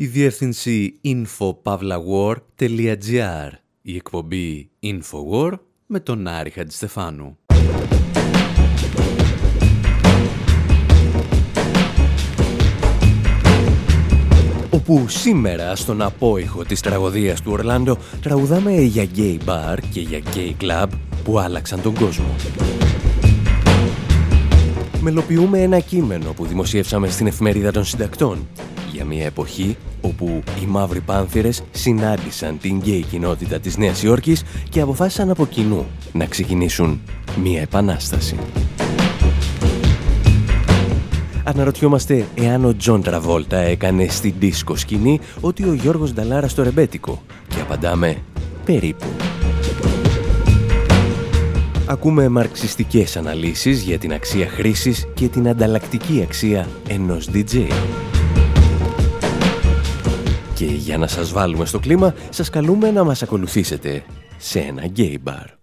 Η διεύθυνση info παύλα war.gr Η εκπομπή Infowar με τον Άρη Χατζηστεφάνου. όπου σήμερα στον απόηχο της τραγωδίας του Ορλάντο τραγουδάμε για γκέι μπαρ και για γκέι κλαμπ που άλλαξαν τον κόσμο. Μελοποιούμε ένα κείμενο που δημοσιεύσαμε στην εφημερίδα των συντακτών για μια εποχή όπου οι μαύροι πάνθηρες συνάντησαν την γκέι κοινότητα της Νέας Υόρκης και αποφάσισαν από κοινού να ξεκινήσουν μια επανάσταση. Αναρωτιόμαστε εάν ο Τζον Τραβόλτα έκανε στην disco σκηνή ό,τι ο Γιώργος Νταλάρα στο ρεμπέτικο και απαντάμε περίπου. Ακούμε μαρξιστικές αναλύσεις για την αξία χρήσης και την ανταλλακτική αξία ενός DJ. Και για να σας βάλουμε στο κλίμα, σας καλούμε να μας ακολουθήσετε σε ένα gay bar.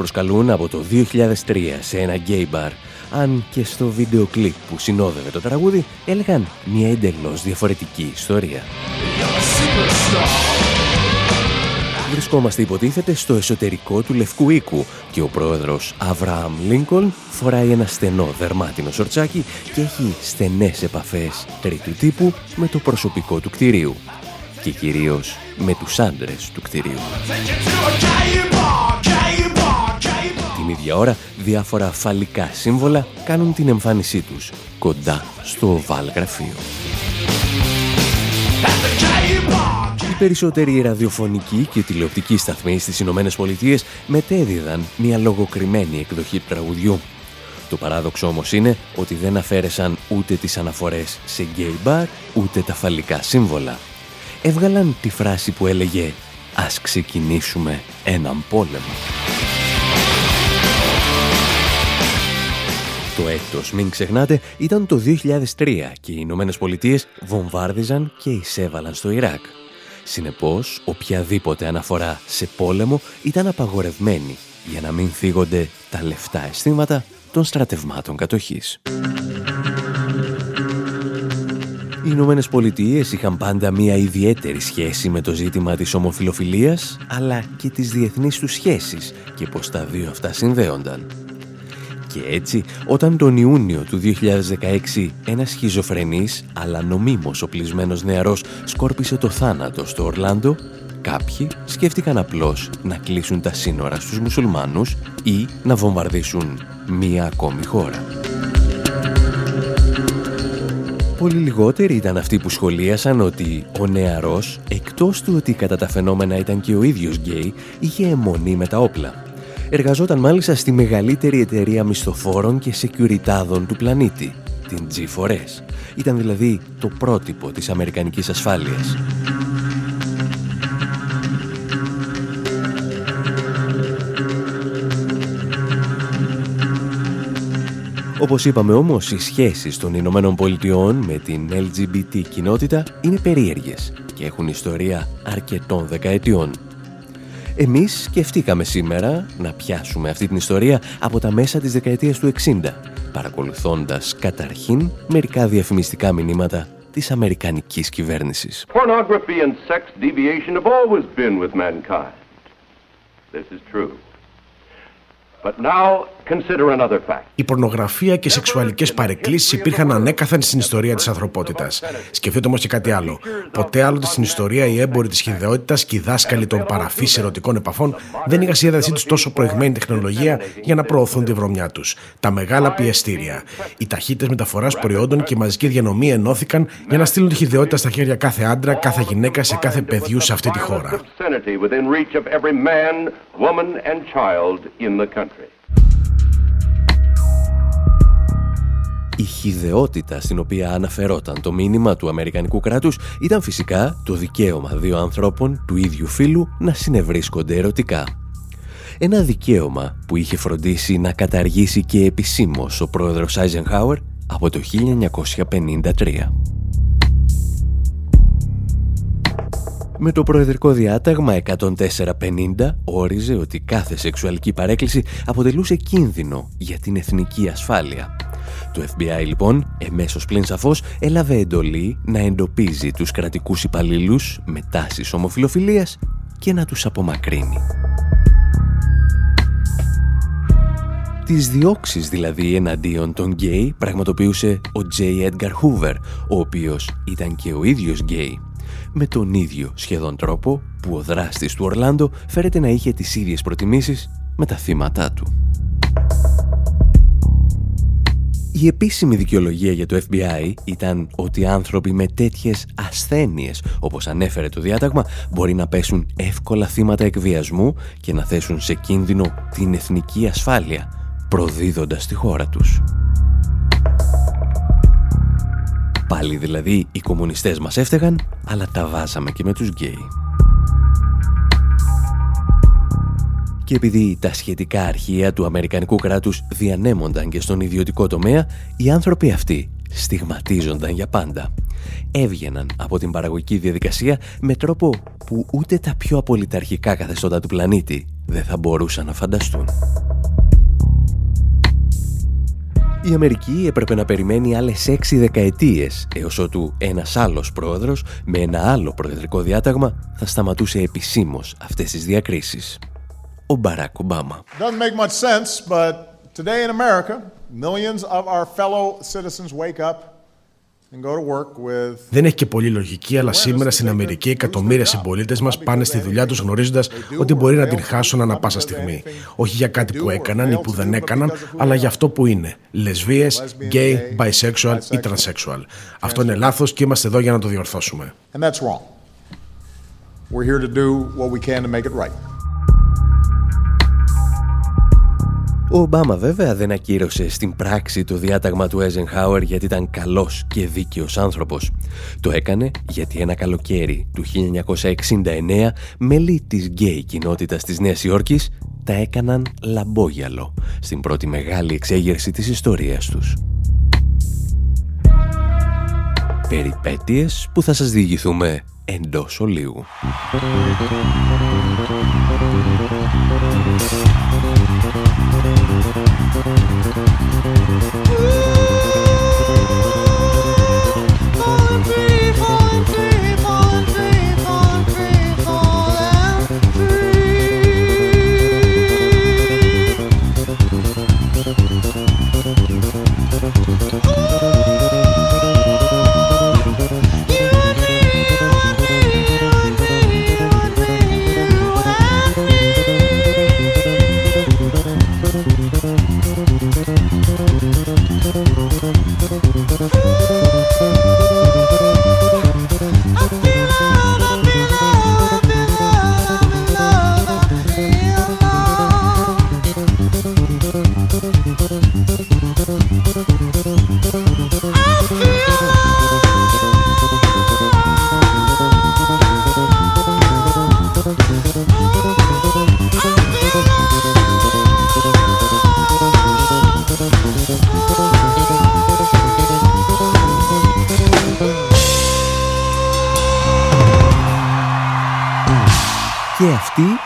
Προσκαλούν από το 2003 σε ένα gay bar, αν και στο βίντεο κλιπ που συνόδευε το τραγούδι έλεγαν μια εντελώς διαφορετική ιστορία. Βρισκόμαστε υποτίθεται στο εσωτερικό του Λευκού Οίκου και ο πρόεδρος Αβραάμ Λίνκολν φοράει ένα στενό δερμάτινο σορτσάκι και έχει στενές επαφές τρίτου τύπου με το προσωπικό του κτηρίου και κυρίως με τους άντρες του κτηρίου. Την ίδια ώρα, διάφορα φαλικά σύμβολα κάνουν την εμφάνισή τους κοντά στο οβάλ γραφείο. Οι περισσότεροι ραδιοφωνικοί και τηλεοπτικοί σταθμοί στις Ηνωμένες Πολιτείες μετέδιδαν μια λογοκριμένη εκδοχή του τραγουδιού. Το παράδοξο όμως είναι ότι δεν αφαίρεσαν ούτε τις αναφορές σε γκέι μπαρ, ούτε τα φαλικά σύμβολα. Έβγαλαν τη φράση που έλεγε «Ας ξεκινήσουμε έναν πόλεμο». Το έτος, μην ξεχνάτε, ήταν το 2003 και οι Ηνωμένες Πολιτείες βομβάρδιζαν και εισέβαλαν στο Ιράκ. Συνεπώς, οποιαδήποτε αναφορά σε πόλεμο ήταν απαγορευμένη για να μην θίγονται τα λεφτά αισθήματα των στρατευμάτων κατοχής. Οι Ηνωμένες Πολιτείες είχαν πάντα μία ιδιαίτερη σχέση με το ζήτημα της ομοφιλοφιλίας, αλλά και τις διεθνείς τους σχέσεις και πως τα δύο αυτά συνδέονταν. Και έτσι, όταν τον Ιούνιο του 2016 ένας σχιζοφρενής αλλά νομίμως οπλισμένος νεαρός σκόρπισε το θάνατο στο Ορλάντο, κάποιοι σκέφτηκαν απλώς να κλείσουν τα σύνορα στους μουσουλμάνους ή να βομβαρδίσουν μία ακόμη χώρα. Πολύ λιγότεροι ήταν αυτοί που σχολίασαν ότι ο νεαρός, εκτός του ότι κατά τα φαινόμενα ήταν και ο ίδιος γκέι, είχε αιμονή με τα όπλα. Εργαζόταν μάλιστα στη μεγαλύτερη εταιρεία μισθοφόρων και σεκιουριτάδων του πλανήτη, την G4S. Ήταν δηλαδή το πρότυπο της Αμερικανικής ασφάλειας. Όπως είπαμε όμως, οι σχέσεις των Ηνωμένων Πολιτειών με την LGBT κοινότητα είναι περίεργες και έχουν ιστορία αρκετών δεκαετιών. Εμείς σκεφτήκαμε σήμερα να πιάσουμε αυτή την ιστορία από τα μέσα της δεκαετίας του 60, παρακολουθώντας καταρχήν μερικά διαφημιστικά μηνύματα της Αμερικανικής κυβέρνησης. Pornography and sex deviation have always been with mankind. This is true. Η πορνογραφία και οι σεξουαλικές παρεκκλήσεις υπήρχαν ανέκαθεν στην ιστορία της ανθρωπότητας. Σκεφτείτε όμως και κάτι άλλο. Ποτέ άλλοτε στην ιστορία οι έμποροι της χειδαιότητα και οι δάσκαλοι των παραφή ερωτικών επαφών δεν είχαν στη διάθεσή τους τόσο προηγμένη τεχνολογία για να προωθούν τη βρωμιά τους. Τα μεγάλα πιεστήρια. Οι ταχύτητες μεταφοράς προϊόντων και η μαζική διανομή ενώθηκαν για να στείλουν τη χειδαιότητα στα χέρια κάθε άντρα, κάθε γυναίκα, σε κάθε παιδιού σε αυτή τη χώρα. Η χιδεότητα στην οποία αναφερόταν το μήνυμα του Αμερικανικού κράτους ήταν φυσικά το δικαίωμα δύο ανθρώπων του ίδιου φύλου να συνευρίσκονται ερωτικά. Ένα δικαίωμα που είχε φροντίσει να καταργήσει και επισήμως ο πρόεδρος Άιζενχάουερ από το 1953. Με το Προεδρικό Διάταγμα 10450 όριζε ότι κάθε σεξουαλική παρέκκληση αποτελούσε κίνδυνο για την εθνική ασφάλεια. Το FBI λοιπόν, εμμέσως πλην σαφώς, έλαβε εντολή να εντοπίζει τους κρατικούς υπαλλήλους με τάσεις ομοφιλοφιλίας και να τους απομακρύνει. Τις διώξεις δηλαδή εναντίον των γκέι πραγματοποιούσε ο J. Edgar Hoover, ο οποίος ήταν και ο ίδιος γκέι με τον ίδιο σχεδόν τρόπο που ο δράστης του Ορλάντο φέρεται να είχε τις ίδιες προτιμήσεις με τα θύματα του. Η επίσημη δικαιολογία για το FBI ήταν ότι άνθρωποι με τέτοιες ασθένειες, όπως ανέφερε το διάταγμα, μπορεί να πέσουν εύκολα θύματα εκβιασμού και να θέσουν σε κίνδυνο την εθνική ασφάλεια, προδίδοντας τη χώρα τους. Πάλι δηλαδή οι κομμουνιστές μας έφταιγαν, αλλά τα βάζαμε και με τους γκέι. Και επειδή τα σχετικά αρχεία του Αμερικανικού κράτους διανέμονταν και στον ιδιωτικό τομέα, οι άνθρωποι αυτοί στιγματίζονταν για πάντα. Έβγαιναν από την παραγωγική διαδικασία με τρόπο που ούτε τα πιο απολυταρχικά καθεστώτα του πλανήτη δεν θα μπορούσαν να φανταστούν. Η Αμερική έπρεπε να περιμένει άλλες έξι δεκαετίες έως ότου ένας άλλος πρόεδρος με ένα άλλο προεδρικό διάταγμα θα σταματούσε επισήμως αυτές τις διακρίσεις. Ο Μπαράκ Ομπάμα. Doesn't make much sense, but today in America, millions of our fellow citizens wake up δεν έχει και πολύ λογική, αλλά σήμερα στην Αμερική εκατομμύρια συμπολίτες μας πάνε στη δουλειά τους γνωρίζοντας ότι μπορεί να την χάσουν ανα πάσα στιγμή. Όχι για κάτι που έκαναν ή που δεν έκαναν, αλλά για αυτό που είναι. Λεσβείε, γκέι, bisexual ή transsexual. Αυτό είναι λάθος και είμαστε εδώ για να το διορθώσουμε. Ο Ομπάμα βέβαια δεν ακύρωσε στην πράξη το διάταγμα του Eisenhower γιατί ήταν καλός και δίκαιος άνθρωπος. Το έκανε γιατί ένα καλοκαίρι του 1969 μέλη της γκέι κοινότητας της Νέας Υόρκης τα έκαναν λαμπόγιαλο στην πρώτη μεγάλη εξέγερση της ιστορίας τους. Περιπέτειες που θα σας διηγηθούμε εντός ολίγου.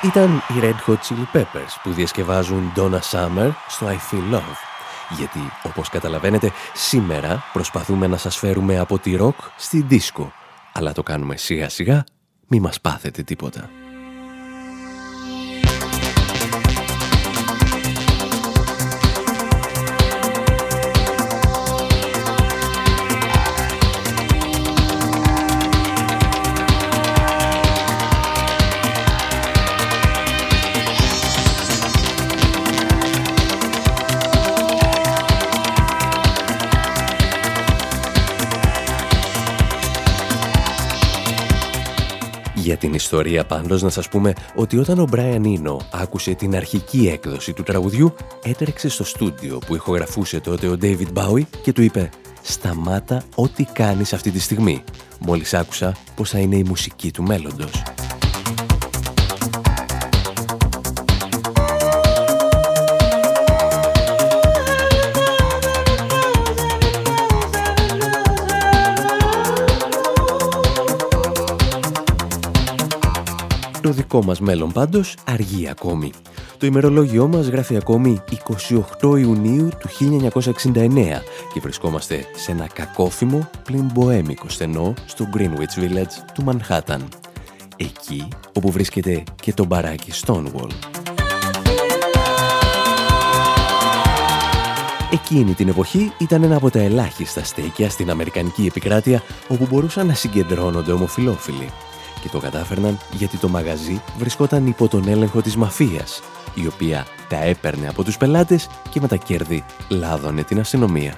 Ήταν οι Red Hot Chili Peppers που διασκευάζουν Donna Summer στο I Feel Love. Γιατί, όπως καταλαβαίνετε, σήμερα προσπαθούμε να σας φέρουμε από τη rock στη disco. Αλλά το κάνουμε σιγά σιγά, μη μας πάθετε τίποτα. Για την ιστορία πάντως να σας πούμε ότι όταν ο Μπράιαν Ίνο άκουσε την αρχική έκδοση του τραγουδιού, έτρεξε στο στούντιο που ηχογραφούσε τότε ο David Bowie και του είπε «Σταμάτα ό,τι κάνεις αυτή τη στιγμή». Μόλις άκουσα πως θα είναι η μουσική του μέλλοντος. Το δικό μας μέλλον πάντως αργεί ακόμη. Το ημερολόγιό μας γράφει ακόμη 28 Ιουνίου του 1969 και βρισκόμαστε σε ένα κακόφημο πλην μποέμικο στενό στο Greenwich Village του Μανχάταν. Εκεί όπου βρίσκεται και το μπαράκι Stonewall. Εκείνη την εποχή ήταν ένα από τα ελάχιστα στέκια στην Αμερικανική επικράτεια όπου μπορούσαν να συγκεντρώνονται ομοφιλόφιλοι και το κατάφερναν γιατί το μαγαζί βρισκόταν υπό τον έλεγχο της μαφίας, η οποία τα έπαιρνε από τους πελάτες και με τα κέρδη λάδωνε την αστυνομία.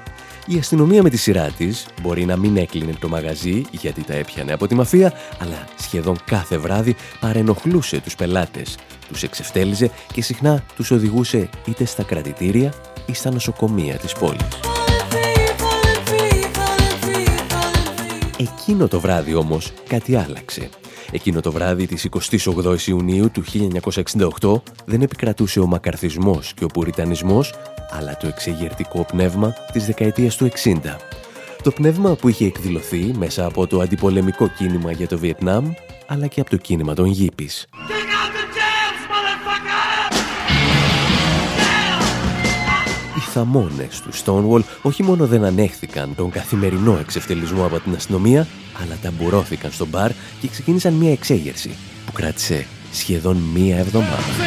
Η αστυνομία με τη σειρά της μπορεί να μην έκλεινε το μαγαζί γιατί τα έπιανε από τη μαφία, αλλά σχεδόν κάθε βράδυ παρενοχλούσε τους πελάτες, τους εξευτέλιζε και συχνά τους οδηγούσε είτε στα κρατητήρια ή στα νοσοκομεία της πόλης. Εκείνο το βράδυ όμως κάτι άλλαξε. Εκείνο το βράδυ της 28 Ιουνίου του 1968 δεν επικρατούσε ο μακαρθισμός και ο πουριτανισμός, αλλά το εξεγερτικό πνεύμα της δεκαετίας του 60. Το πνεύμα που είχε εκδηλωθεί μέσα από το αντιπολεμικό κίνημα για το Βιετνάμ, αλλά και από το κίνημα των Γήπης. θαμώνες του Stonewall όχι μόνο δεν ανέχθηκαν τον καθημερινό εξευτελισμό από την αστυνομία, αλλά ταμπουρώθηκαν στο μπαρ και ξεκίνησαν μια εξέγερση που κράτησε σχεδόν μία εβδομάδα.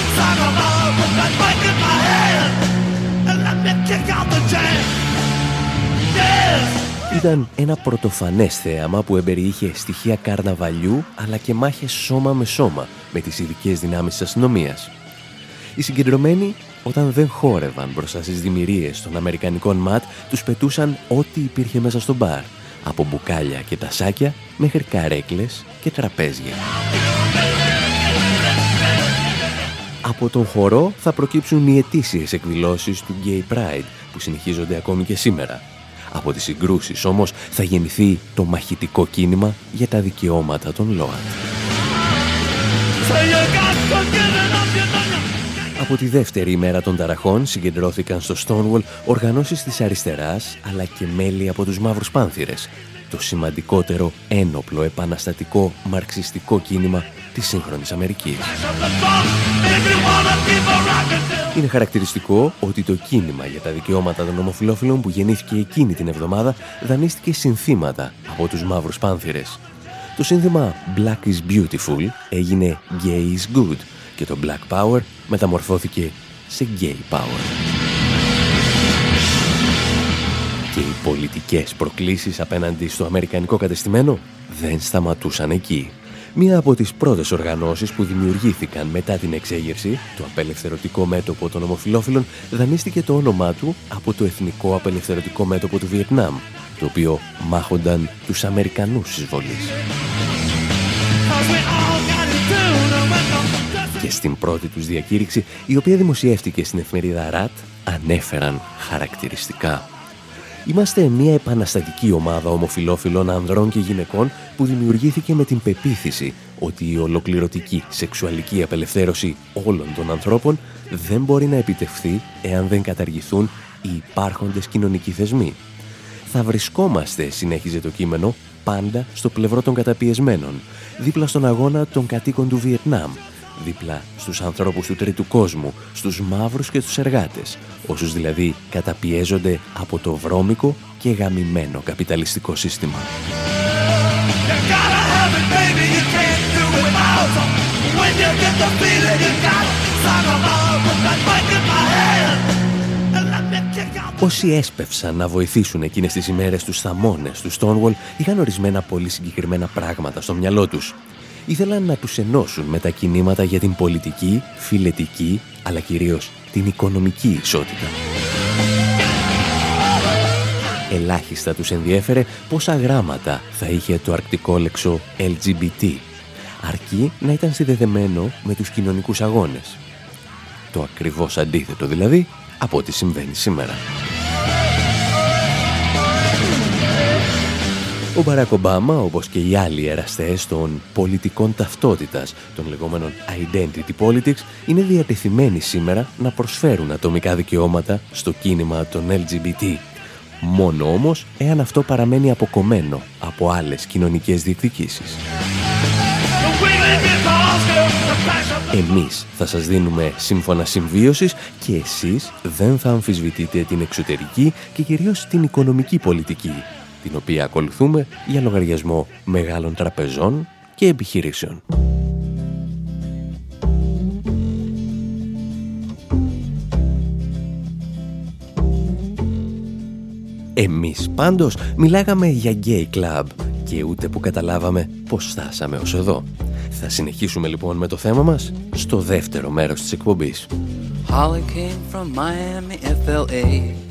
suck them out with that mic in my hand. And let me kick out the jam. Yes! Ήταν ένα πρωτοφανές θέαμα που εμπεριείχε στοιχεία καρναβαλιού αλλά και μάχες σώμα με σώμα με τις ειδικές δυνάμεις της αστυνομίας. Οι συγκεντρωμένοι όταν δεν χόρευαν μπροστά στις δημιουργίες των Αμερικανικών ΜΑΤ, τους πετούσαν ό,τι υπήρχε μέσα στο μπαρ, από μπουκάλια και τασάκια μέχρι καρέκλες και τραπέζια. Από τον χορό θα προκύψουν οι ετήσιες εκδηλώσεις του Gay Pride που συνεχίζονται ακόμη και σήμερα. Από τις συγκρούσεις όμως θα γεννηθεί το μαχητικό κίνημα για τα δικαιώματα των ΛΟΑΤ. Από τη δεύτερη ημέρα των ταραχών συγκεντρώθηκαν στο Stonewall οργανώσεις της αριστεράς αλλά και μέλη από τους Μαύρους Πάνθυρες, το σημαντικότερο ένοπλο επαναστατικό μαρξιστικό κίνημα της σύγχρονης Αμερικής. Είναι χαρακτηριστικό ότι το κίνημα για τα δικαιώματα των ομοφυλόφιλων που γεννήθηκε εκείνη την εβδομάδα δανείστηκε συνθήματα από τους Μαύρους Πάνθυρες. Το σύνθημα Black is Beautiful έγινε Gay is Good και το Black Power μεταμορφώθηκε σε Gay Power. Και οι πολιτικές προκλήσεις απέναντι στο αμερικανικό κατεστημένο δεν σταματούσαν εκεί. Μία από τις πρώτες οργανώσεις που δημιουργήθηκαν μετά την εξέγερση, το Απελευθερωτικό Μέτωπο των Ομοφιλόφιλων, δανείστηκε το όνομά του από το Εθνικό Απελευθερωτικό Μέτωπο του Βιετνάμ, το οποίο μάχονταν τους Αμερικανούς εισβολείς. Και στην πρώτη τους διακήρυξη, η οποία δημοσιεύτηκε στην εφημερίδα ΡΑΤ, ανέφεραν χαρακτηριστικά. Είμαστε μια επαναστατική ομάδα ομοφιλόφιλων ανδρών και γυναικών που δημιουργήθηκε με την πεποίθηση ότι η ολοκληρωτική σεξουαλική απελευθέρωση όλων των ανθρώπων δεν μπορεί να επιτευχθεί εάν δεν καταργηθούν οι υπάρχοντες κοινωνικοί θεσμοί. Θα βρισκόμαστε, συνέχιζε το κείμενο, πάντα στο πλευρό των καταπιεσμένων, δίπλα στον αγώνα των κατοίκων του Βιετνάμ, δίπλα στους ανθρώπους του τρίτου κόσμου, στους μαύρους και τους εργάτες, όσους δηλαδή καταπιέζονται από το βρώμικο και γαμημένο καπιταλιστικό σύστημα. Όσοι έσπευσαν να βοηθήσουν εκείνες τις ημέρες τους θαμώνες τους Stonewall είχαν ορισμένα πολύ συγκεκριμένα πράγματα στο μυαλό τους ήθελαν να τους ενώσουν με τα κινήματα για την πολιτική, φιλετική, αλλά κυρίως την οικονομική ισότητα. Ελάχιστα τους ενδιέφερε πόσα γράμματα θα είχε το αρκτικό λέξο LGBT, αρκεί να ήταν συνδεδεμένο με τους κοινωνικούς αγώνες. Το ακριβώς αντίθετο δηλαδή από ό,τι συμβαίνει σήμερα. Ο Μπαράκ Ομπάμα, όπως και οι άλλοι εραστές των πολιτικών ταυτότητας, των λεγόμενων identity politics, είναι διατεθειμένοι σήμερα να προσφέρουν ατομικά δικαιώματα στο κίνημα των LGBT. Μόνο όμως εάν αυτό παραμένει αποκομμένο από άλλες κοινωνικές διεκδικήσεις. Εμείς θα σας δίνουμε σύμφωνα συμβίωσης και εσείς δεν θα αμφισβητείτε την εξωτερική και κυρίως την οικονομική πολιτική την οποία ακολουθούμε για λογαριασμό μεγάλων τραπεζών και επιχειρήσεων. Εμείς πάντως μιλάγαμε για gay club και ούτε που καταλάβαμε πως φτάσαμε ως εδώ. Θα συνεχίσουμε λοιπόν με το θέμα μας στο δεύτερο μέρος της εκπομπής. Holly came from Miami, FLA.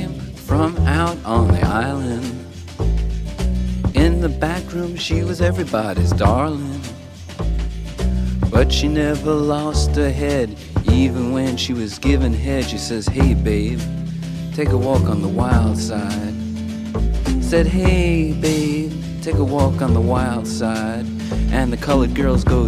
from out on the island. In the back room, she was everybody's darling. But she never lost her head, even when she was given head. She says, Hey, babe, take a walk on the wild side. Said, Hey, babe, take a walk on the wild side. And the colored girls go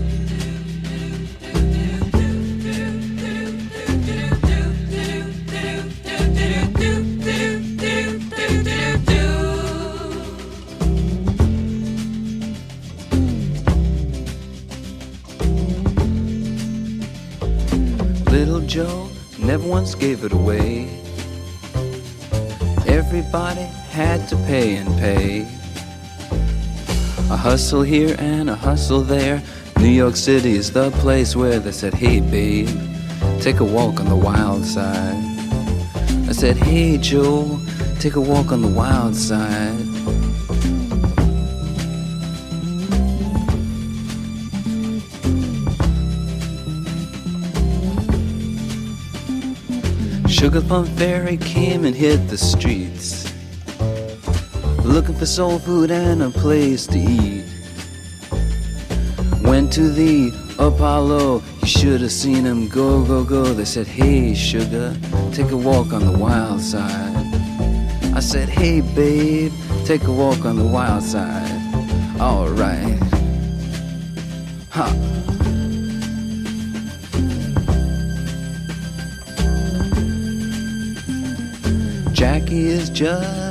hustle here and a hustle there. New York City is the place where they said, Hey, babe, take a walk on the wild side. I said, Hey, Joe, take a walk on the wild side. Sugar Plum Fairy came and hit the streets. Looking for soul food and a place to eat. Went to the Apollo, you should have seen him go, go, go. They said, Hey, sugar, take a walk on the wild side. I said, Hey, babe, take a walk on the wild side. Alright. Huh. Jackie is just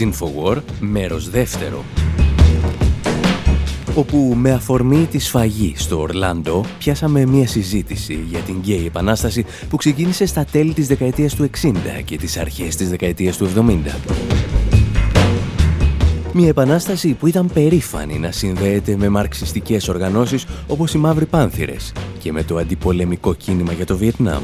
Infowar, μέρος δεύτερο όπου με αφορμή τη σφαγή στο Ορλάντο πιάσαμε μια συζήτηση για την γκέι επανάσταση που ξεκίνησε στα τέλη της δεκαετίας του 60 και τις αρχές της δεκαετίας του 70. Μια επανάσταση που ήταν περήφανη να συνδέεται με μαρξιστικές οργανώσεις όπως οι Μαύροι Πάνθυρες και με το αντιπολεμικό κίνημα για το Βιετνάμ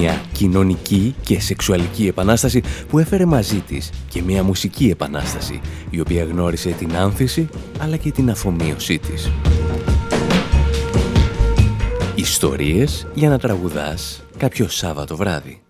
μια κοινωνική και σεξουαλική επανάσταση που έφερε μαζί της και μια μουσική επανάσταση η οποία γνώρισε την άνθηση αλλά και την αφομοίωσή της. Ιστορίες για να τραγουδάς κάποιο Σάββατο βράδυ.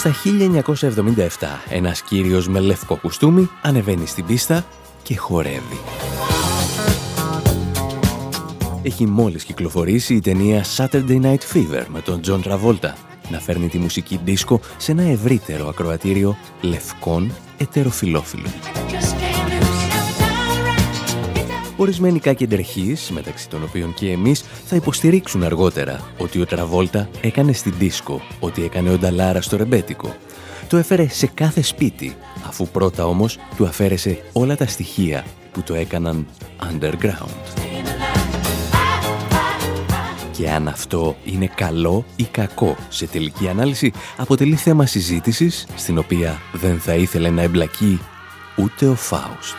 Στα 1977 ένας κύριος με λευκό κουστούμι ανεβαίνει στην πίστα και χορεύει. Έχει μόλις κυκλοφορήσει η ταινία Saturday Night Fever με τον John Travolta να φέρνει τη μουσική δίσκο σε ένα ευρύτερο ακροατήριο λευκών ετεροφιλόφιλων. Ορισμένοι κάκεντρεχείς, μεταξύ των οποίων και εμείς, θα υποστηρίξουν αργότερα ότι ο Τραβόλτα έκανε στην δίσκο ότι έκανε ο Νταλάρα στο ρεμπέτικο. Το έφερε σε κάθε σπίτι, αφού πρώτα όμως του αφαίρεσε όλα τα στοιχεία που το έκαναν underground. Και αν αυτό είναι καλό ή κακό σε τελική ανάλυση, αποτελεί θέμα συζήτησης, στην οποία δεν θα ήθελε να εμπλακεί ούτε ο Φάουστ.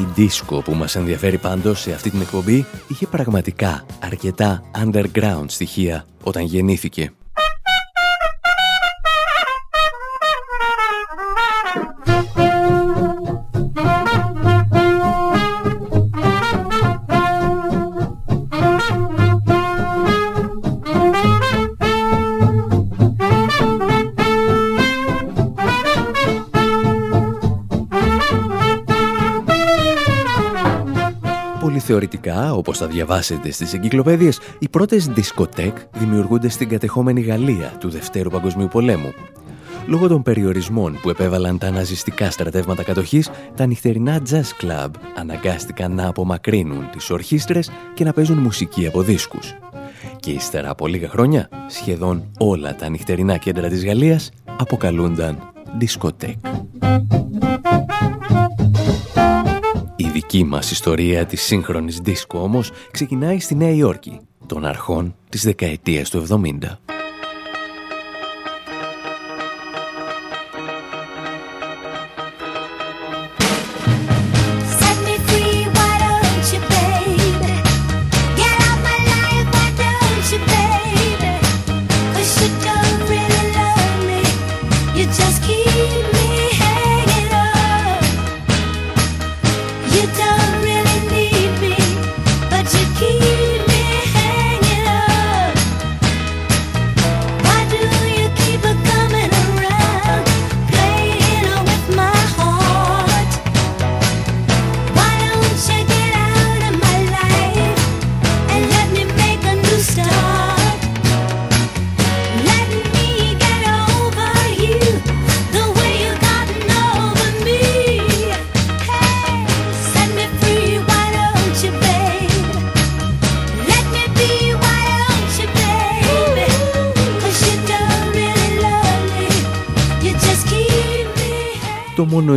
Η δίσκο που μας ενδιαφέρει πάντως σε αυτή την εκπομπή είχε πραγματικά αρκετά underground στοιχεία όταν γεννήθηκε. Θεωρητικά, όπως θα διαβάσετε στις εγκυκλοπαίδειες, οι πρώτες δισκοτέκ δημιουργούνται στην κατεχόμενη Γαλλία του Δευτέρου Παγκοσμίου Πολέμου. Λόγω των περιορισμών που επέβαλαν τα ναζιστικά στρατεύματα κατοχής, τα νυχτερινά jazz club αναγκάστηκαν να απομακρύνουν τις ορχήστρες και να παίζουν μουσική από δίσκους. Και ύστερα από λίγα χρόνια, σχεδόν όλα τα νυχτερινά κέντρα της Γαλλίας αποκαλούνταν δισκοτέκ. Η δική μας ιστορία της σύγχρονης δίσκο όμως ξεκινάει στη Νέα Υόρκη, των αρχών της δεκαετίας του 70.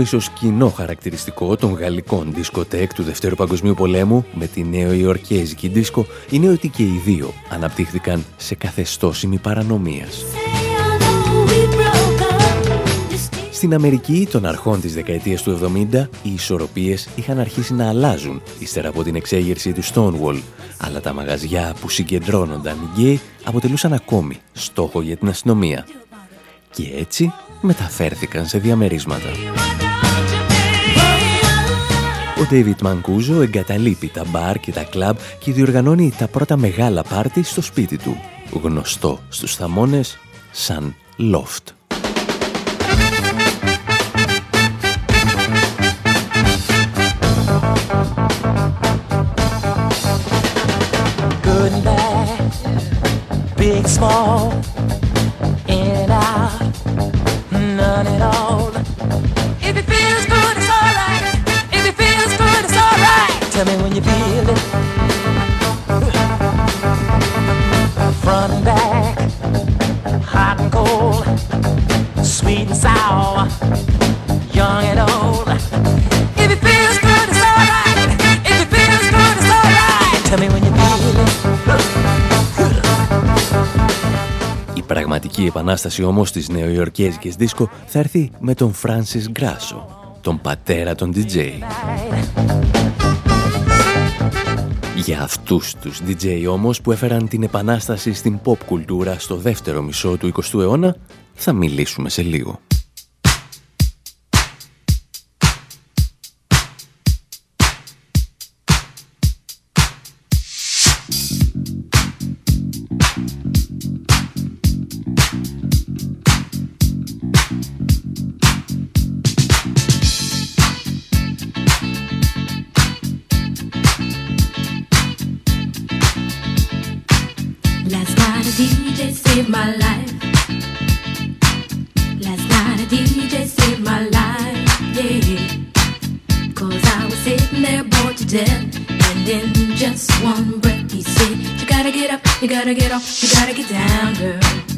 Ίσως κοινό χαρακτηριστικό των γαλλικών δισκοτέκ του Δευτέρου Παγκοσμίου Πολέμου με τη νέο-ιορκέζικη δίσκο είναι ότι και οι δύο αναπτύχθηκαν σε καθεστώς παρανομίας. Στην Αμερική των αρχών της δεκαετίας του 70 οι ισορροπίες είχαν αρχίσει να αλλάζουν ύστερα από την εξέγερση του Stonewall αλλά τα μαγαζιά που συγκεντρώνονταν οι γκέι αποτελούσαν ακόμη στόχο για την αστυνομία. Και έτσι μεταφέρθηκαν σε διαμερίσματα. Ο David Μανκούζο εγκαταλείπει τα μπαρ και τα κλαμπ και διοργανώνει τα πρώτα μεγάλα πάρτι στο σπίτι του, γνωστό στους θαμώνες σαν Loft. Good and bad, big, small, πραγματική επανάσταση όμως της νεοϊορκέζικες δίσκο θα έρθει με τον Φράνσις Γκράσο, τον πατέρα των DJ. Για αυτούς τους DJ όμως που έφεραν την επανάσταση στην pop κουλτούρα στο δεύτερο μισό του 20ου αιώνα, θα μιλήσουμε σε λίγο. my life. Last night a DJ saved my life, yeah. Cause I was sitting there bored to death. And in just one breath, he said, You gotta get up, you gotta get off, you gotta get down, girl.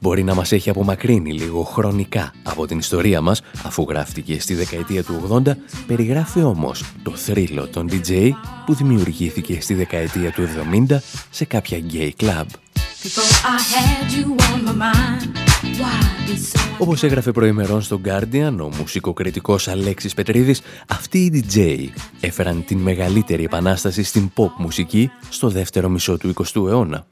Μπορεί να μας έχει απομακρύνει λίγο χρονικά από την ιστορία μας, αφού γράφτηκε στη δεκαετία του 80, περιγράφει όμως το θρύλο των DJ που δημιουργήθηκε στη δεκαετία του 70 σε κάποια gay club. Όπως έγραφε προημερών στο Guardian, ο μουσικοκριτικός Αλέξης Πετρίδης, αυτοί οι DJ έφεραν την μεγαλύτερη επανάσταση στην pop μουσική στο δεύτερο μισό του 20ου αιώνα.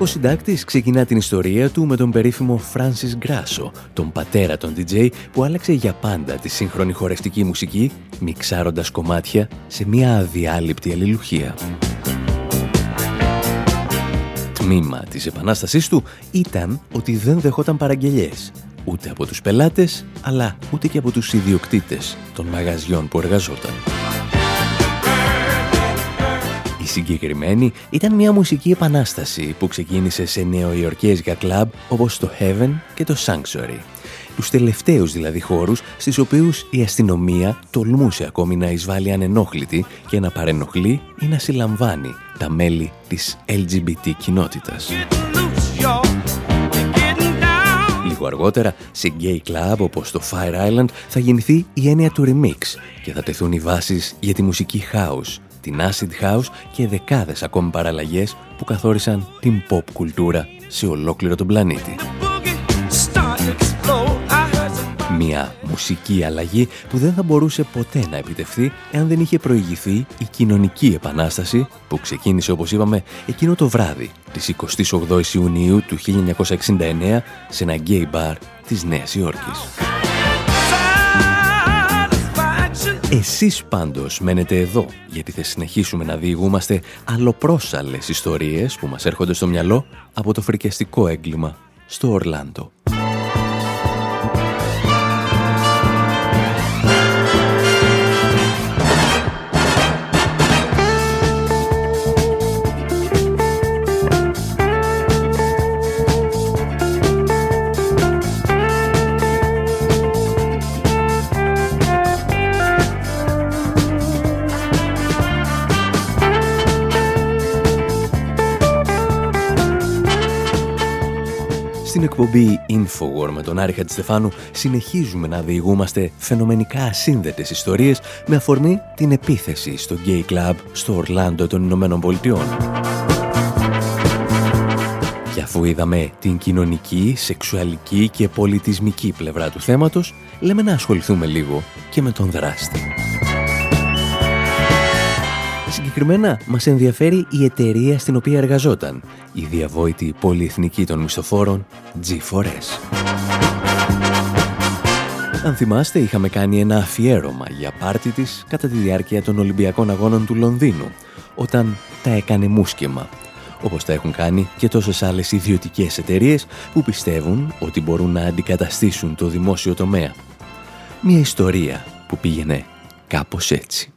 Ο συντάκτης ξεκινά την ιστορία του με τον περίφημο Francis Grasso, τον πατέρα των DJ που άλλαξε για πάντα τη σύγχρονη χορευτική μουσική, μιξάροντας κομμάτια σε μια αδιάλειπτη αλληλουχία. Τμήμα της επανάστασής του ήταν ότι δεν δεχόταν παραγγελιές, ούτε από τους πελάτες, αλλά ούτε και από τους ιδιοκτήτες των μαγαζιών που εργαζόταν συγκεκριμένη ήταν μια μουσική επανάσταση που ξεκίνησε σε νεοϊορκέζικα κλαμπ όπως το Heaven και το Sanctuary. Τους τελευταίους δηλαδή χώρους στις οποίους η αστυνομία τολμούσε ακόμη να εισβάλλει ανενόχλητη και να παρενοχλεί ή να συλλαμβάνει τα μέλη της LGBT κοινότητας. Λίγο αργότερα, σε gay club όπως το Fire Island θα γεννηθεί η έννοια του remix και θα τεθούν οι βάσεις για τη μουσική house την acid house και δεκάδες ακόμη παραλλαγές που καθόρισαν την pop κουλτούρα σε ολόκληρο τον πλανήτη. Μια μουσική αλλαγή που δεν θα μπορούσε ποτέ να επιτευχθεί εάν δεν είχε προηγηθεί η κοινωνική επανάσταση που ξεκίνησε όπως είπαμε εκείνο το βράδυ της 28 Ιουνίου του 1969 σε ένα gay bar της Νέας Υόρκης. Εσείς πάντως μένετε εδώ, γιατί θα συνεχίσουμε να διηγούμαστε αλλοπρόσαλες ιστορίες που μας έρχονται στο μυαλό από το φρικιαστικό έγκλημα στο Ορλάντο. Στην εκπομπή Infowar με τον Άρη Χατζηστεφάνου συνεχίζουμε να διηγούμαστε φαινομενικά ασύνδετες ιστορίες με αφορμή την επίθεση στο Gay Club στο Ορλάντο των Ηνωμένων Πολιτειών. Και αφού είδαμε την κοινωνική, σεξουαλική και πολιτισμική πλευρά του θέματος, λέμε να ασχοληθούμε λίγο και με τον δράστη. Συγκεκριμένα, μας ενδιαφέρει η εταιρεία στην οποία εργαζόταν, η διαβόητη πολυεθνική των μισθοφόρων G4S. Αν θυμάστε, είχαμε κάνει ένα αφιέρωμα για πάρτι της κατά τη διάρκεια των Ολυμπιακών Αγώνων του Λονδίνου, όταν τα έκανε μουσκεμα, όπως τα έχουν κάνει και τόσες άλλες ιδιωτικές εταιρείες που πιστεύουν ότι μπορούν να αντικαταστήσουν το δημόσιο τομέα. Μια ιστορία που πήγαινε κάπως έτσι.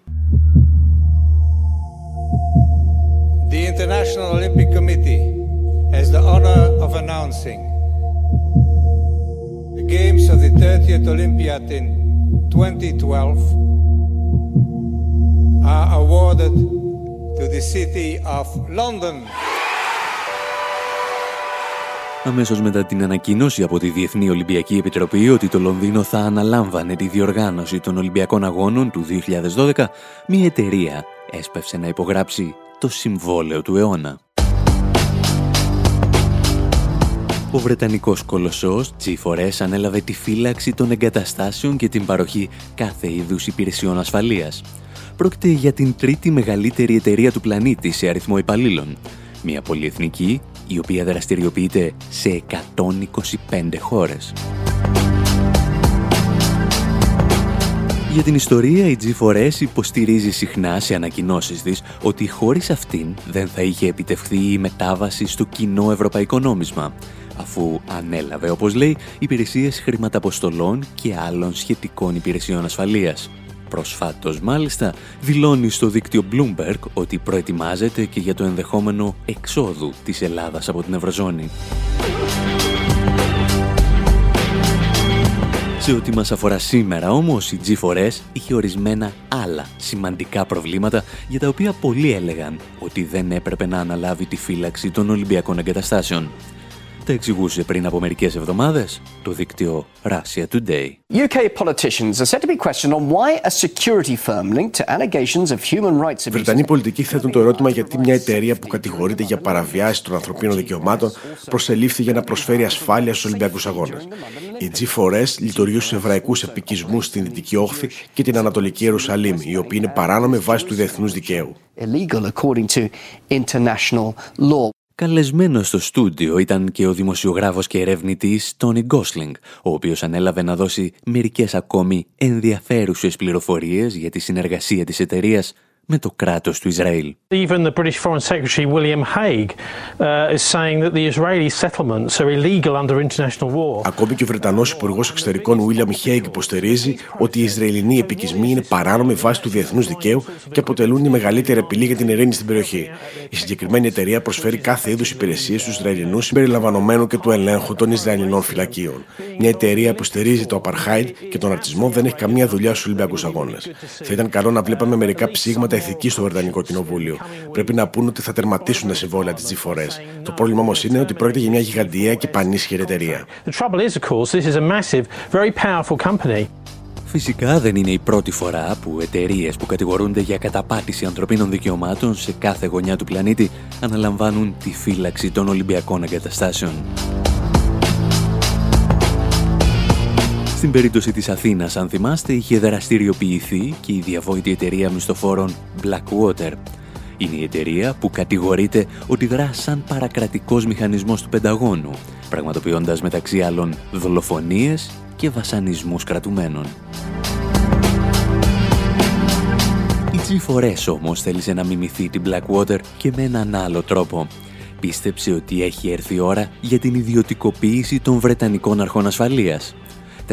The International Olympic Committee has the honor of announcing the Games of the 30th Olympiad in 2012 are awarded to the city of London. Αμέσως μετά την ανακοίνωση από τη Διεθνή Ολυμπιακή Επιτροπή ότι το Λονδίνο θα αναλάμβανε τη διοργάνωση των Ολυμπιακών Αγώνων του 2012, μια εταιρεία έσπευσε να υπογράψει το συμβόλαιο του αιώνα. Ο Βρετανικός κολοσσός G4S ανέλαβε τη φύλαξη των εγκαταστάσεων και την παροχή κάθε είδους υπηρεσιών ασφαλείας. Πρόκειται για την τρίτη μεγαλύτερη εταιρεία του πλανήτη σε αριθμό υπαλλήλων. Μια πολυεθνική η οποία δραστηριοποιείται σε 125 χώρες. Για την ιστορία, η G4S υποστηρίζει συχνά σε ανακοινώσεις της ότι χωρίς αυτήν δεν θα είχε επιτευχθεί η μετάβαση στο κοινό ευρωπαϊκό νόμισμα, αφού ανέλαβε, όπως λέει, υπηρεσίες χρηματαποστολών και άλλων σχετικών υπηρεσιών ασφαλείας. Προσφάτως, μάλιστα, δηλώνει στο δίκτυο Bloomberg ότι προετοιμάζεται και για το ενδεχόμενο εξόδου της Ελλάδας από την Ευρωζώνη. Σε ό,τι μας αφορά σήμερα όμως, η G4S είχε ορισμένα άλλα σημαντικά προβλήματα για τα οποία πολλοί έλεγαν ότι δεν έπρεπε να αναλάβει τη φύλαξη των Ολυμπιακών εγκαταστάσεων. Τα εξηγούσε πριν από μερικές εβδομάδες το δίκτυο Russia Today. UK politicians are said to be questioned on why a security firm linked to allegations of human rights Βρετανοί πολιτικοί θέτουν το ερώτημα γιατί μια εταιρεία που κατηγορείται για παραβιάσεις των ανθρωπίνων δικαιωμάτων προσελήφθη για να προσφέρει ασφάλεια στους Ολυμπιακούς Αγώνες. Η G4S λειτουργεί στους εβραϊκούς επικισμούς στην Δυτική Όχθη και την Ανατολική Ιερουσαλήμ, οι οποίοι είναι παράνομοι βάσει του διεθνούς δικαίου. Καλεσμένο στο στούντιο ήταν και ο δημοσιογράφος και ερευνητής Τόνι Γκόσλινγκ, ο οποίος ανέλαβε να δώσει μερικές ακόμη ενδιαφέρουσες πληροφορίες για τη συνεργασία της εταιρείας με το κράτος του Ισραήλ. Even the British Foreign Secretary William Hague uh, is saying that the Israeli settlements are illegal under international law. Ακόμη και ο Βρετανός Υπουργός Εξωτερικών William Hague υποστηρίζει ότι οι Ισραηλινοί επικισμοί είναι παράνομοι βάσει του διεθνούς δικαίου και αποτελούν η μεγαλύτερη απειλή για την ειρήνη στην περιοχή. Η συγκεκριμένη εταιρεία προσφέρει κάθε είδους υπηρεσίες στους Ισραηλινούς συμπεριλαμβανομένου και του ελέγχου των Ισραηλινών φυλακίων. Μια εταιρεία που στηρίζει το Απαρχάιντ και τον ρατσισμό δεν έχει καμία δουλειά στους Ολυμπιακούς Αγώνες. Θα ήταν καλό να βλέπαμε μερικά ψήγματα ηθική στο Βρετανικό Κοινοβούλιο. Πρέπει να πούν ότι θα τερματίσουν τα συμβόλαια της G4S. Το πρόβλημα όμως είναι ότι πρόκειται για μια γιγαντιαία και πανίσχυρη εταιρεία. Φυσικά δεν είναι η πρώτη φορά που εταιρείες που κατηγορούνται για καταπάτηση ανθρωπίνων δικαιωμάτων σε κάθε γωνιά του πλανήτη αναλαμβάνουν τη φύλαξη των Ολυμπιακών εγκαταστάσεων. Στην περίπτωση της Αθήνας, αν θυμάστε, είχε δραστηριοποιηθεί και η διαβόητη εταιρεία μισθοφόρων Blackwater. Είναι η εταιρεία που κατηγορείται ότι δρά σαν παρακρατικός μηχανισμός του Πενταγώνου, πραγματοποιώντας μεταξύ άλλων δολοφονίες και βασανισμούς κρατουμένων. Η G4S όμως θέλησε να μιμηθεί την Blackwater και με έναν άλλο τρόπο. Πίστεψε ότι έχει έρθει η ώρα για την ιδιωτικοποίηση των Βρετανικών αρχών ασφαλείας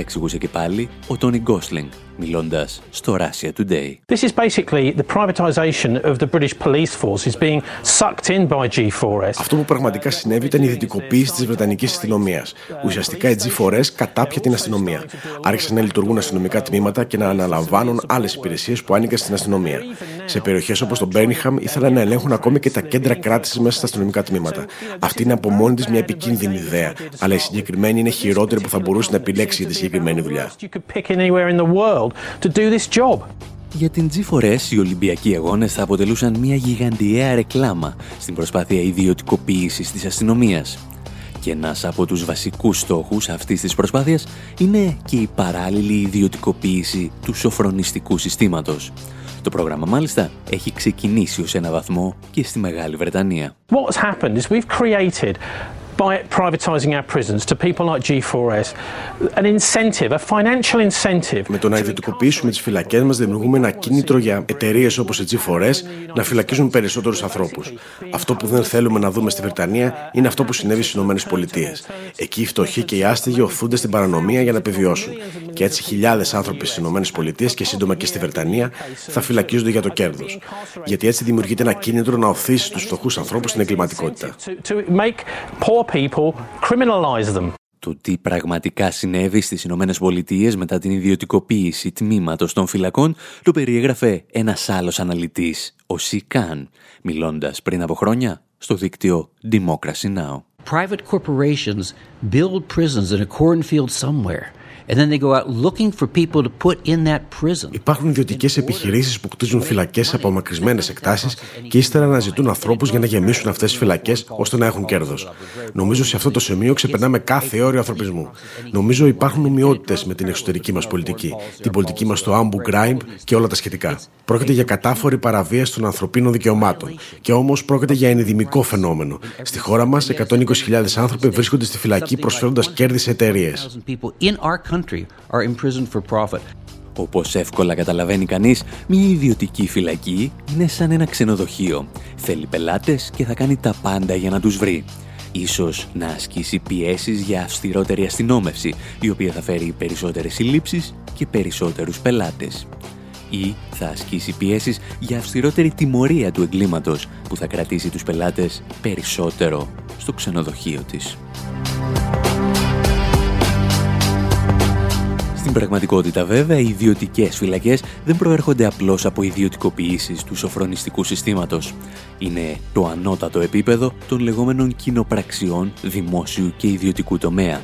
τα εξηγούσε και πάλι ο Τόνι Γκόσλινγκ, μιλώντας στο Russia Today. This is basically the privatization of the British police force is being sucked in by G4S. Αυτό που πραγματικά συνέβη ήταν η δυτικοποίηση της Βρετανικής αστυνομίας. Ουσιαστικά η G4S κατάπια την αστυνομία. Άρχισαν να λειτουργούν αστυνομικά τμήματα και να αναλαμβάνουν άλλες υπηρεσίες που άνοιγαν στην αστυνομία. Σε περιοχές όπως το Μπέρνιχαμ ήθελαν να ελέγχουν ακόμη και τα κέντρα κράτησης μέσα στα αστυνομικά τμήματα. Αυτή είναι από μόνη της μια επικίνδυνη ιδέα, αλλά η συγκεκριμένη είναι χειρότερη που θα μπορούσε να επιλέξει για τη συγκεκριμένη δουλειά. Για την G4S οι Ολυμπιακοί Αγώνες θα αποτελούσαν μια γιγαντιαία ρεκλάμα στην προσπάθεια ιδιωτικοποίησης της αστυνομίας. Και ένας από τους βασικούς στόχους αυτής της προσπάθειας είναι και η παράλληλη ιδιωτικοποίηση του σοφρονιστικού συστήματος. Το πρόγραμμα μάλιστα έχει ξεκινήσει ως ένα βαθμό και στη Μεγάλη Βρετανία. What's happened is we've created by privatizing our prisons to people like G4S an incentive, a financial incentive. Με το να ιδιωτικοποιήσουμε τις φυλακές μας, δημιουργούμε ένα κίνητρο για εταιρείες όπως η G4S να φυλακίζουν περισσότερους ανθρώπους. Αυτό που δεν θέλουμε να δούμε στη Βρετανία είναι αυτό που συνέβη στις ΗΠΑ. Εκεί οι φτωχοί και οι άστεγοι οθούνται στην παρανομία για να επιβιώσουν. Και έτσι χιλιάδες άνθρωποι στις ΗΠΑ και σύντομα και στη Βρετανία θα φυλακίζονται για το κέρδος. Γιατί έτσι δημιουργείται ένα κίνητρο να οθήσει τους φτωχούς ανθρώπους στην εγκληματικότητα people, criminalize them. Το τι πραγματικά συνέβη στις Ηνωμένες Πολιτείες μετά την ιδιωτικοποίηση τμήματος των φυλακών το περιέγραφε ένας άλλος αναλυτής, ο Σικάν, μιλώντας πριν από χρόνια στο δίκτυο Democracy Now! Private corporations build prisons in a cornfield somewhere. Υπάρχουν ιδιωτικές επιχειρήσεις που κτίζουν φυλακές σε απομακρυσμένες εκτάσεις και ύστερα αναζητούν ανθρώπους για να γεμίσουν αυτές τις φυλακές ώστε να έχουν κέρδος. Νομίζω σε αυτό το σημείο ξεπερνάμε κάθε όριο ανθρωπισμού. Νομίζω υπάρχουν ομοιότητε με την εξωτερική μας πολιτική, την πολιτική μας στο Άμπου Γκράιμπ και όλα τα σχετικά. Πρόκειται για κατάφορη παραβίαση των ανθρωπίνων δικαιωμάτων. Και όμως πρόκειται για ενδυμικό φαινόμενο. Στη χώρα μας, 120.000 άνθρωποι βρίσκονται στη φυλακή προσφέροντας κέρδη σε εταιρείες country are imprisoned for profit. Όπως εύκολα καταλαβαίνει κανείς, μια ιδιωτική φυλακή είναι σαν ένα ξενοδοχείο. Θέλει πελάτες και θα κάνει τα πάντα για να τους βρει. Ίσως να ασκήσει πιέσεις για αυστηρότερη αστυνόμευση, η οποία θα φέρει περισσότερες συλλήψεις και περισσότερους πελάτες. Ή θα ασκήσει πιέσεις για αυστηρότερη τιμωρία του εγκλήματος, που θα κρατήσει τους πελάτες περισσότερο στο ξενοδοχείο της. Στην πραγματικότητα βέβαια οι ιδιωτικές φυλακές δεν προέρχονται απλώς από ιδιωτικοποιήσεις του σοφρονιστικού συστήματος. Είναι το ανώτατο επίπεδο των λεγόμενων κοινοπραξιών δημόσιου και ιδιωτικού τομέα.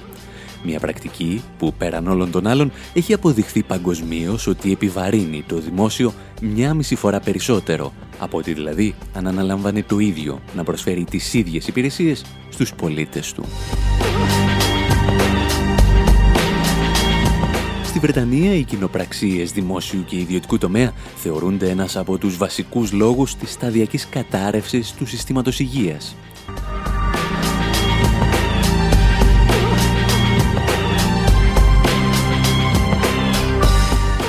Μια πρακτική που πέραν όλων των άλλων έχει αποδειχθεί παγκοσμίως ότι επιβαρύνει το δημόσιο μια μισή φορά περισσότερο από ότι δηλαδή αν αναλάμβανε το ίδιο να προσφέρει τις ίδιες υπηρεσίες στους πολίτες του. Στη Βρετανία οι κοινοπραξίες δημόσιου και ιδιωτικού τομέα θεωρούνται ένας από τους βασικούς λόγους της σταδιακής κατάρρευσης του συστήματος υγείας.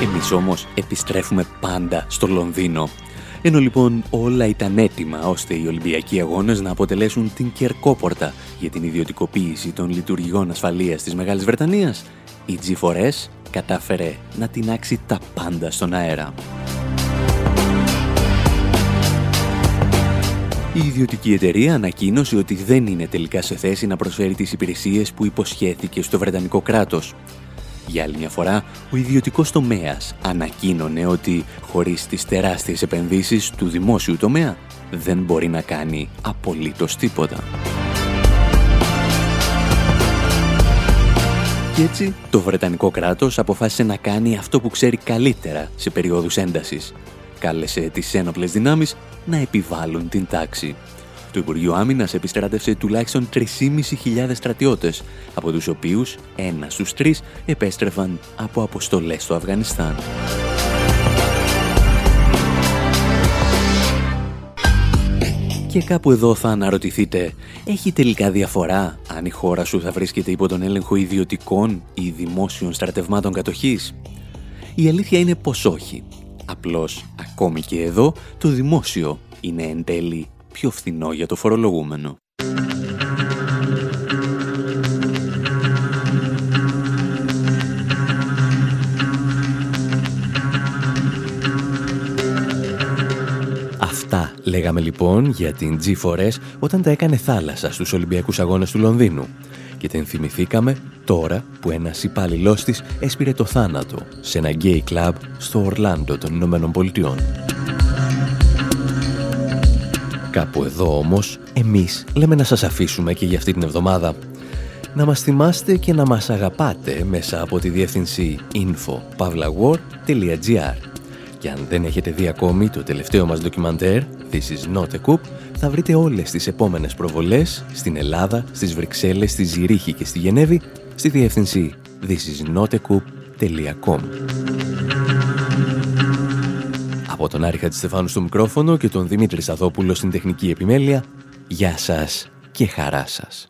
Εμείς όμως επιστρέφουμε πάντα στο Λονδίνο. Ενώ λοιπόν όλα ήταν έτοιμα ώστε οι Ολυμπιακοί Αγώνες να αποτελέσουν την κερκόπορτα για την ιδιωτικοποίηση των λειτουργικών ασφαλείας της Μεγάλης Βρετανίας, οι G4S κατάφερε να τεινάξει τα πάντα στον αέρα. Η ιδιωτική εταιρεία ανακοίνωσε ότι δεν είναι τελικά σε θέση να προσφέρει τις υπηρεσίες που υποσχέθηκε στο Βρετανικό κράτος. Για άλλη μια φορά, ο ιδιωτικός τομέας ανακοίνωνε ότι χωρίς τις τεράστιες επενδύσεις του δημόσιου τομέα δεν μπορεί να κάνει απολύτως τίποτα. Και έτσι το Βρετανικό κράτος αποφάσισε να κάνει αυτό που ξέρει καλύτερα σε περίοδους έντασης. Κάλεσε τις ένοπλες δυνάμεις να επιβάλλουν την τάξη. Το Υπουργείο Άμυνας επιστράτευσε τουλάχιστον 3.500 στρατιώτες, από τους οποίους ένας στους τρεις επέστρεφαν από αποστολές στο Αφγανιστάν. Και κάπου εδώ θα αναρωτηθείτε, έχει τελικά διαφορά αν η χώρα σου θα βρίσκεται υπό τον έλεγχο ιδιωτικών ή δημόσιων στρατευμάτων κατοχής; Η αλήθεια είναι πως όχι. Απλώς, ακόμη και εδώ, το δημόσιο είναι εν τέλει πιο φθηνό για το φορολογούμενο. Αυτά λέγαμε λοιπόν για την G4S όταν τα έκανε θάλασσα στους Ολυμπιακούς Αγώνες του Λονδίνου και την θυμηθήκαμε τώρα που ένας υπάλληλός της έσπηρε το θάνατο σε ένα γκέι κλαμπ στο Ορλάντο των Ηνωμένων Πολιτειών. Κάπου εδώ όμως, εμείς λέμε να σας αφήσουμε και για αυτή την εβδομάδα. Να μας θυμάστε και να μας αγαπάτε μέσα από τη διεύθυνση info.pavlawar.gr και αν δεν έχετε δει ακόμη το τελευταίο μας ντοκιμαντέρ, This is not a coup, θα βρείτε όλες τις επόμενες προβολές στην Ελλάδα, στις Βρυξέλλες, στη Ζηρίχη και στη Γενέβη, στη διεύθυνση thisisnotacoup.com Από τον Άρη Χατζηστεφάνου στο μικρόφωνο και τον Δημήτρη Σαδόπουλο στην τεχνική επιμέλεια, γεια σας και χαρά σας.